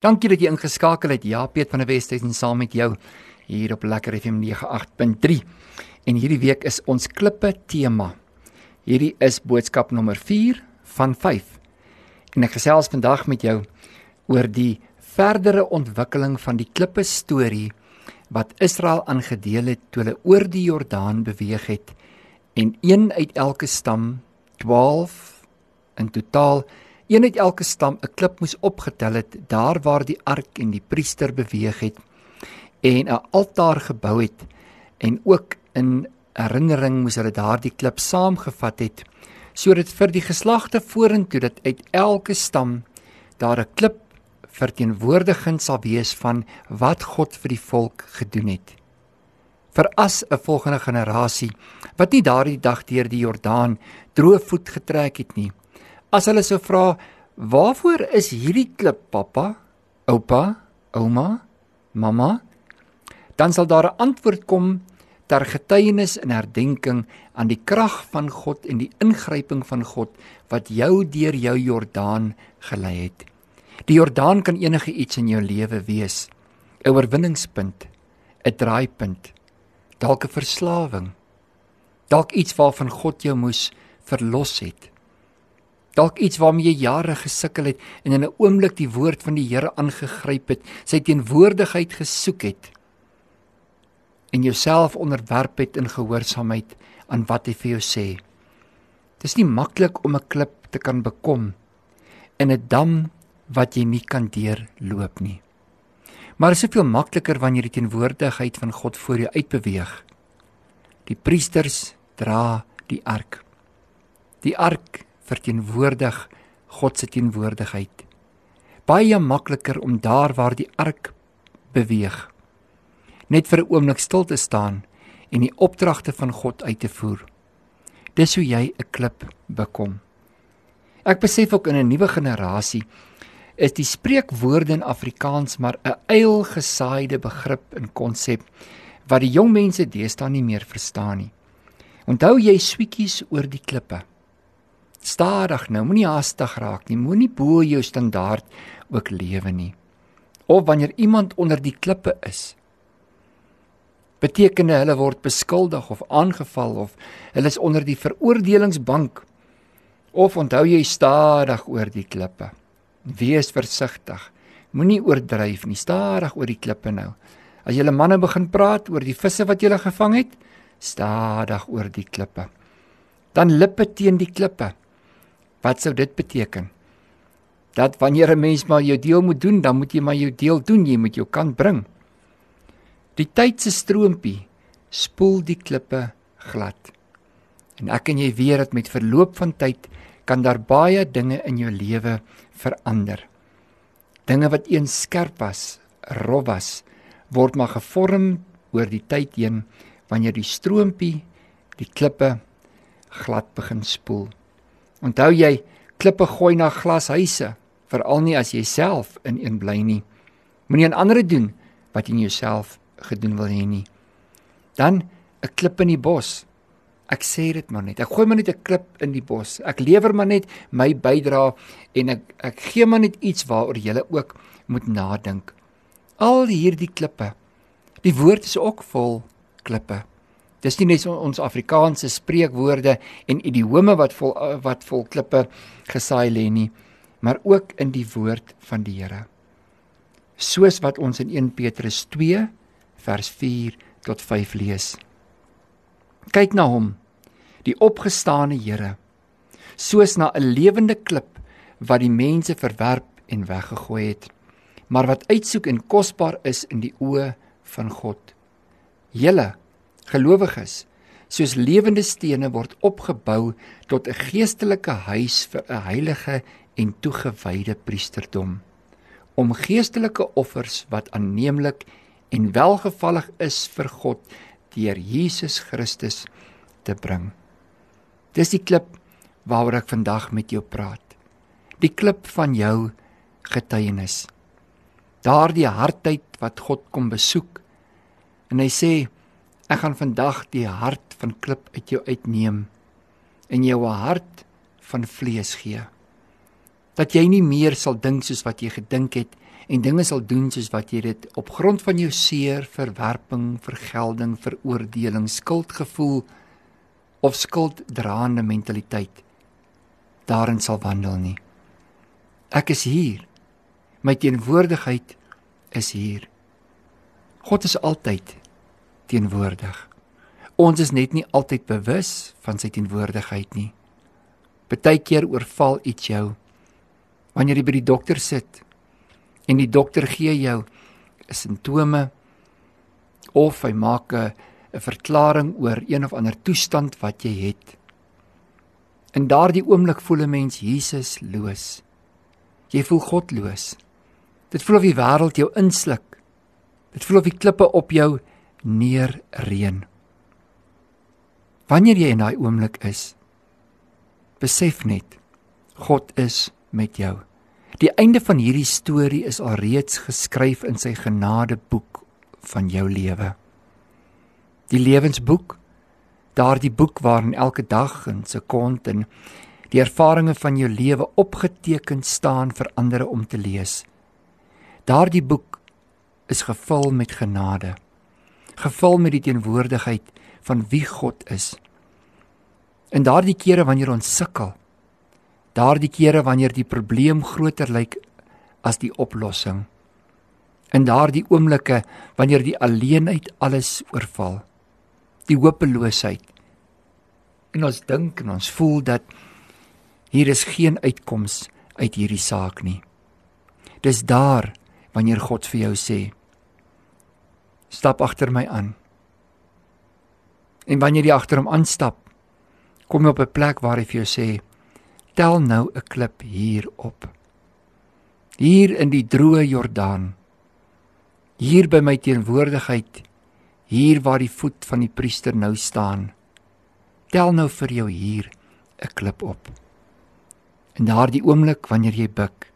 Dankie dat jy ingeskakel het. Ja, Piet van der Westhuizen saam met jou hier op Lekker FM 98.3. En hierdie week is ons klippe tema. Hierdie is boodskap nommer 4 van 5. En ek gesels vandag met jou oor die verdere ontwikkeling van die klippe storie wat Israel aangedeel het toe hulle oor die Jordaan beweeg het en een uit elke stam 12 in totaal een uit elke stam 'n klip moes opgetel het daar waar die ark en die priester beweeg het en 'n altaar gebou het en ook in herinnering moes hulle daardie klip saamgevat het sodat vir die geslagte vorentoe dat uit elke stam daar 'n klip verteenwoordigend sal wees van wat God vir die volk gedoen het. Vir as 'n volgende generasie wat nie daardie dag deur die Jordaan droëvoet getrek het nie As hulle sou vra, "Waarvoor is hierdie klip, pappa, oupa, ouma, mamma?" dan sal daar 'n antwoord kom ter getuienis en herdenking aan die krag van God en die ingryping van God wat jou deur jou Jordaan gelei het. Die Jordaan kan enige iets in jou lewe wees. 'n Oorwinningspunt, 'n draaipunt, dalk 'n verslawing, dalk iets waarvan God jou moes verlos het dalk iets waarmee jy jare gesukkel het en in 'n oomblik die woord van die Here aangegryp het, sy teenwoordigheid gesoek het en jouself onderwerp het in gehoorsaamheid aan wat hy vir jou sê. Dis nie maklik om 'n klip te kan bekom in 'n dam wat jy nie kan deurloop nie. Maar is soveel makliker wanneer die teenwoordigheid van God voor jou uitbeweeg. Die priesters dra die ark. Die ark verteenwoordig God se teenwoordigheid. Baie makliker om daar waar die ark beweeg net vir 'n oomblik stil te staan en die opdragte van God uit te voer. Dis hoe jy 'n klip bekom. Ek besef ook in 'n nuwe generasie is die spreekwoorde in Afrikaans maar 'n eilgesaaide begrip en konsep wat die jong mense deesdae nie meer verstaan nie. Onthou jy swietjies oor die klippe? Stadig nou, moenie haastig raak nie. Moenie bo jou standaard ook lewe nie. Of wanneer iemand onder die klippe is, beteken hulle word beskuldig of aangeval of hulle is onder die veroordelingsbank. Of onthou jy stadig oor die klippe. Wees versigtig. Moenie oordryf nie. Stadig oor die klippe nou. As julle manne begin praat oor die visse wat julle gevang het, stadig oor die klippe. Dan lippe teen die klippe. Wat sou dit beteken? Dat wanneer 'n mens maar jou deel moet doen, dan moet jy maar jou deel doen, jy moet jou kant bring. Die tyd se stroompie spoel die klippe glad. En ek en jy weet dat met verloop van tyd kan daar baie dinge in jou lewe verander. Dinge wat eens skerp was, rof was, word maar gevorm oor die tyd heen wanneer die stroompie die klippe glad begin spoel. Onthou jy klippe gooi na glashuise, veral nie as jy self in een bly nie. Moenie aan ander doen wat jy in jouself gedoen wil hê nie. Dan 'n klip in die bos. Ek sê dit maar net. Ek gooi maar net 'n klip in die bos. Ek lewer maar net my bydrae en ek ek gee maar net iets waaroor jy ook moet nadink. Al hierdie klippe. Die woord is ook vol klippe. Dis nie net ons Afrikaanse spreekwoorde en idiome wat vol wat vol klippe gesaai lê nie, maar ook in die woord van die Here. Soos wat ons in 1 Petrus 2 vers 4 tot 5 lees. Kyk na hom, die opgestane Here, soos na 'n lewende klip wat die mense verwerp en weggegooi het, maar wat uitsoek en kosbaar is in die oë van God. Julle gelowiges soos lewende stene word opgebou tot 'n geestelike huis vir 'n heilige en toegewyde priesterdom om geestelike offers wat aanneemlik en welgevallig is vir God deur Jesus Christus te bring. Dis die klip waaroor ek vandag met jou praat. Die klip van jou getuienis. Daardie hartheid wat God kom besoek en hy sê Ek gaan vandag die hart van klip uit jou uitneem en jou 'n hart van vlees gee. Dat jy nie meer sal dink soos wat jy gedink het en dinge sal doen soos wat jy dit op grond van jou seer, verwerping, vergelding, veroordeling, skuldgevoel of skulddraande mentaliteit daarin sal wandel nie. Ek is hier. My teenwoordigheid is hier. God is altyd teenwoordig. Ons is net nie altyd bewus van sy teenwoordigheid nie. Partykeer oorval iets jou wanneer jy by die dokter sit en die dokter gee jou simptome of hy maak 'n 'n verklaring oor een of ander toestand wat jy het. In daardie oomblik voel 'n mens Jesus loos. Jy voel godloos. Dit voel of die wêreld jou insluk. Dit voel of die klippe op jou neerreën. Wanneer jy in daai oomblik is, besef net God is met jou. Die einde van hierdie storie is alreeds geskryf in sy genadeboek van jou lewe. Die lewensboek, daardie boek waarin elke dag en sekonde en die ervarings van jou lewe opgeteken staan vir ander om te lees. Daardie boek is gevul met genade, gevul met die teenwoordigheid van wie God is. In daardie kere wanneer ons sukkel, daardie kere wanneer die probleem groter lyk as die oplossing in daardie oomblikke wanneer die alleenheid alles oorval die hopeloosheid en ons dink en ons voel dat hier is geen uitkoms uit hierdie saak nie dis daar wanneer God vir jou sê stap agter my aan en wanneer jy agter hom aanstap kom jy op 'n plek waar hy vir jou sê tel nou 'n klip hier op. Hier in die droë Jordaan. Hier by my teenwoordigheid, hier waar die voet van die priester nou staan. Tel nou vir jou hier 'n klip op. En daardie oomblik wanneer jy buig,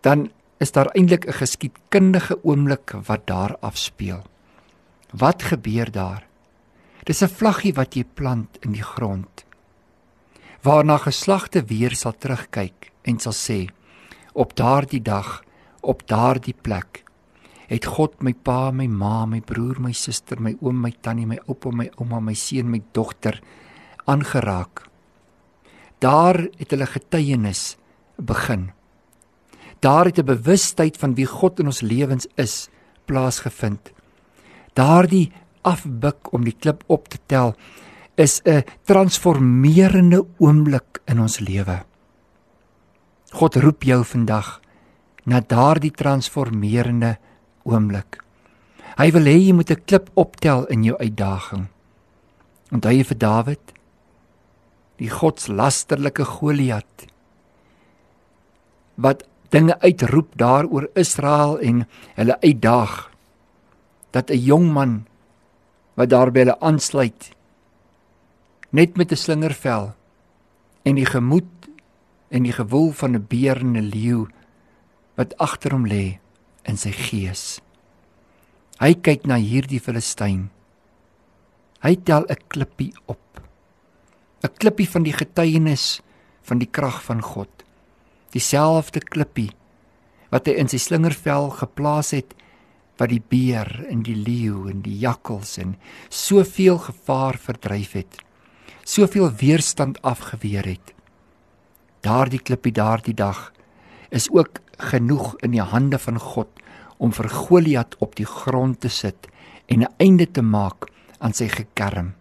dan is daar eintlik 'n geskiedkundige oomblik wat daar afspeel. Wat gebeur daar? Dis 'n vlaggie wat jy plant in die grond waarna geslagte weer sal terugkyk en sal sê op daardie dag op daardie plek het God my pa, my ma, my broer, my suster, my oom, my tannie, my oupa, my ouma, my seun, my dogter aangeraak. Daar het hulle getuienis begin. Daar het 'n bewustheid van wie God in ons lewens is plaasgevind. Daardie afbuk om die klip op te tel is 'n transformerende oomblik in ons lewe. God roep jou vandag na daardie transformerende oomblik. Hy wil hê jy moet 'n klip optel in jou uitdaging. Onthou jy vir Dawid? Die godslasterlike Goliat wat dinge uitroep daaroor Israel en hulle uitdaag dat 'n jong man wat daarby hulle aansluit net met 'n slingervel en die gemoed en die gewoel van 'n beer en 'n leeu wat agter hom lê in sy gees. Hy kyk na hierdie Filistyn. Hy tel 'n klippie op. 'n Klippie van die getuienis van die krag van God. Dieselfde klippie wat hy in sy slingervel geplaas het wat die beer en die leeu en die jakkals en soveel gevaar verdryf het soveel weerstand afgeweer het. Daardie klippie daardie dag is ook genoeg in die hande van God om vir Goliat op die grond te sit en 'n einde te maak aan sy gekerm.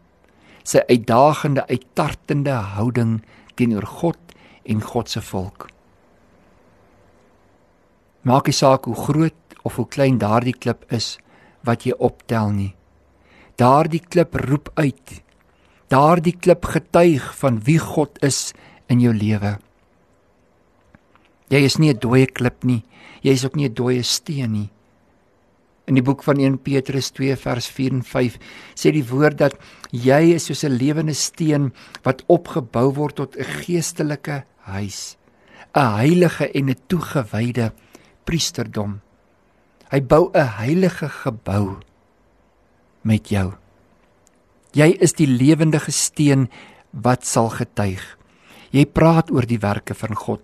Sy uitdagende, uittartende houding teenoor God en God se volk. Maak nie saak hoe groot of hoe klein daardie klip is wat jy optel nie. Daardie klip roep uit daardie klip getuig van wie God is in jou lewe. Jy is nie 'n dooie klip nie. Jy is ook nie 'n dooie steen nie. In die boek van 1 Petrus 2 vers 4 en 5 sê die woord dat jy is soos 'n lewende steen wat opgebou word tot 'n geestelike huis, 'n heilige en 'n toegewyde priesterdom. Hy bou 'n heilige gebou met jou. Jy is die lewendige steen wat sal getuig. Jy praat oor die werke van God.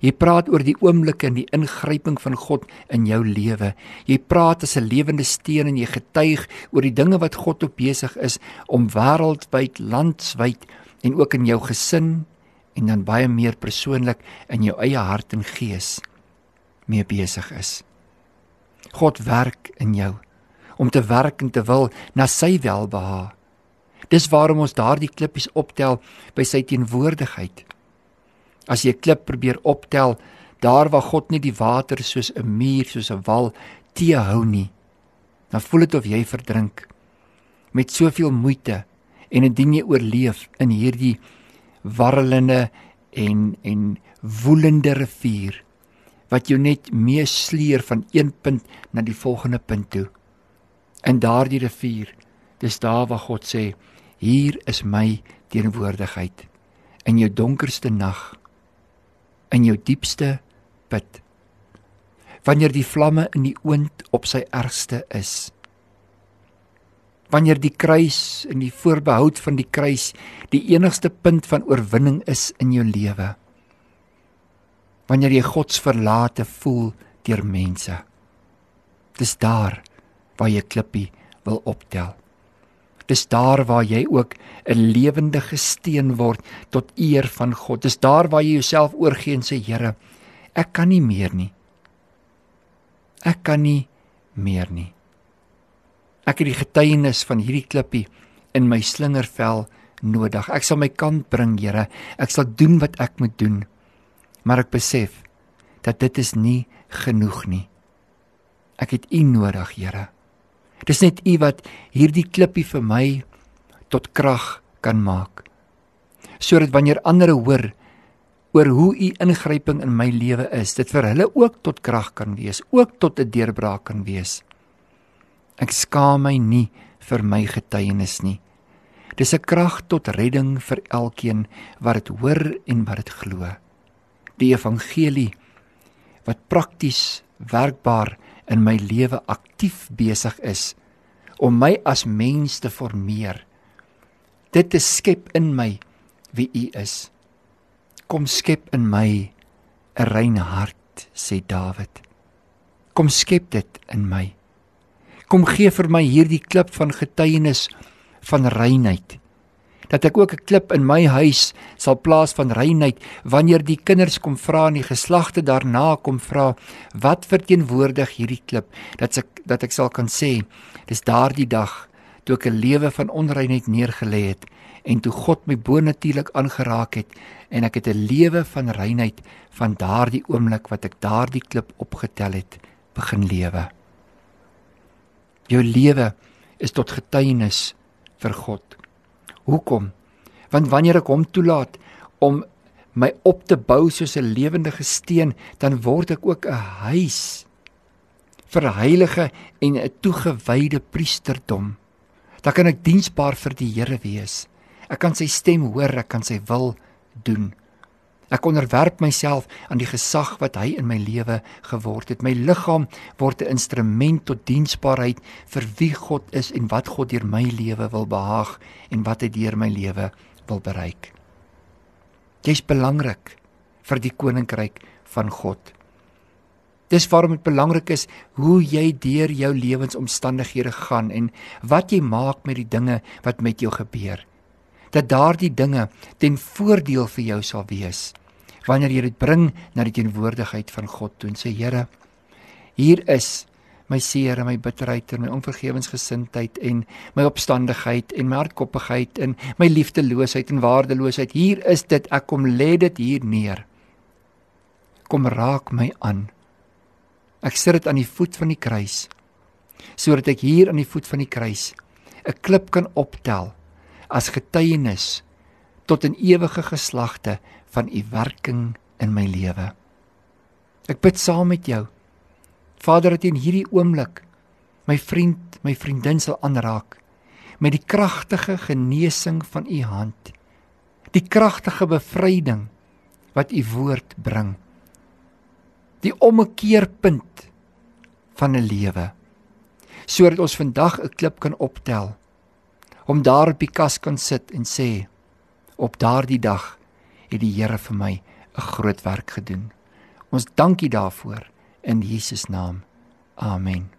Jy praat oor die oomblikke en die ingryping van God in jou lewe. Jy praat as 'n lewende steen en jy getuig oor die dinge wat God op besig is om wêreldwyd, landwyd en ook in jou gesin en dan baie meer persoonlik in jou eie hart en gees mee besig is. God werk in jou om te werk en te wil na sy welbehae. Dis waarom ons daardie klippies optel by sy teenwoordigheid. As jy 'n klip probeer optel daar waar God nie die water soos 'n muur soos 'n wal teehou nie, dan voel dit of jy verdrink met soveel moeite en indien jy oorleef in hierdie warrelende en en woelende rivier wat jou net meesleer van een punt na die volgende punt toe. In daardie rivier, dis daar waar God sê, hier is my teenwoordigheid in jou donkerste nag, in jou diepste put. Wanneer die vlamme in die oond op sy ergste is. Wanneer die kruis en die voorbehoud van die kruis die enigste punt van oorwinning is in jou lewe wanneer jy God se verlate voel deur mense. Dis daar waar jy klippie wil optel. Dis daar waar jy ook 'n lewendige steen word tot eer van God. Dis daar waar jy jouself oorgee en sê Here, ek kan nie meer nie. Ek kan nie meer nie. Ek het die getuienis van hierdie klippie in my slingervel nodig. Ek sal my kant bring, Here. Ek sal doen wat ek moet doen maar ek besef dat dit is nie genoeg nie. Ek het U nodig, Here. Dis net U wat hierdie klippie vir my tot krag kan maak. Sodat wanneer ander hoor oor hoe U ingryping in my lewe is, dit vir hulle ook tot krag kan wees, ook tot 'n deurbraak kan wees. Ek skaam my nie vir my getuienis nie. Dis 'n krag tot redding vir elkeen wat dit hoor en wat dit glo die evangelie wat prakties werkbaar in my lewe aktief besig is om my as mens te formeer. Dit te skep in my wie U is. Kom skep in my 'n reine hart, sê Dawid. Kom skep dit in my. Kom gee vir my hierdie klip van getuienis van reinheid dat ek ook 'n klip in my huis sal plaas van reinheid wanneer die kinders kom vra en die geslagte daarna kom vra wat verteenwoordig hierdie klip dat ek dat ek sal kan sê dis daardie dag toe ek 'n lewe van onreinheid neergelê het en toe God my bonatuurlik aangeraak het en ek het 'n lewe van reinheid van daardie oomblik wat ek daardie klip opgetel het begin lewe. Jou lewe is tot getuienis vir God Hoekom? Want wanneer ek hom toelaat om my op te bou soos 'n lewendige steen, dan word ek ook 'n huis vir heilige en 'n toegewyde priesterdom. Dan kan ek diensbaar vir die Here wees. Ek kan sy stem hoor, ek kan sy wil doen. Ek onderwerp myself aan die gesag wat hy in my lewe geword het. My liggaam word 'n instrument tot diensbaarheid vir wie God is en wat God deur my lewe wil behaag en wat hy deur my lewe wil bereik. Jy's belangrik vir die koninkryk van God. Dis waarom dit belangrik is hoe jy deur jou lewensomstandighede gaan en wat jy maak met die dinge wat met jou gebeur dat daardie dinge ten voordeel vir jou sal wees wanneer jy dit bring na die teenwoordigheid van God toe en sê Here hier is my seer en my bitterheid en my onvergewensgesindheid en my opstandigheid en my hardkoppigheid en my liefdeloosheid en waardeloosheid. Hier is dit. Ek kom lê dit hier neer. Kom raak my aan. Ek sit dit aan die voet van die kruis sodat ek hier aan die voet van die kruis 'n klip kan optel as getuienis tot 'n ewige geslagte van u werking in my lewe. Ek bid saam met jou. Vader, dat in hierdie oomblik my vriend, my vriendin sal aanraak met die kragtige genesing van u hand. Die kragtige bevryding wat u woord bring. Die ommekeerpunt van 'n lewe sodat ons vandag 'n klip kan optel om daar op die kas kan sit en sê op daardie dag het die Here vir my 'n groot werk gedoen. Ons dankie daarvoor in Jesus naam. Amen.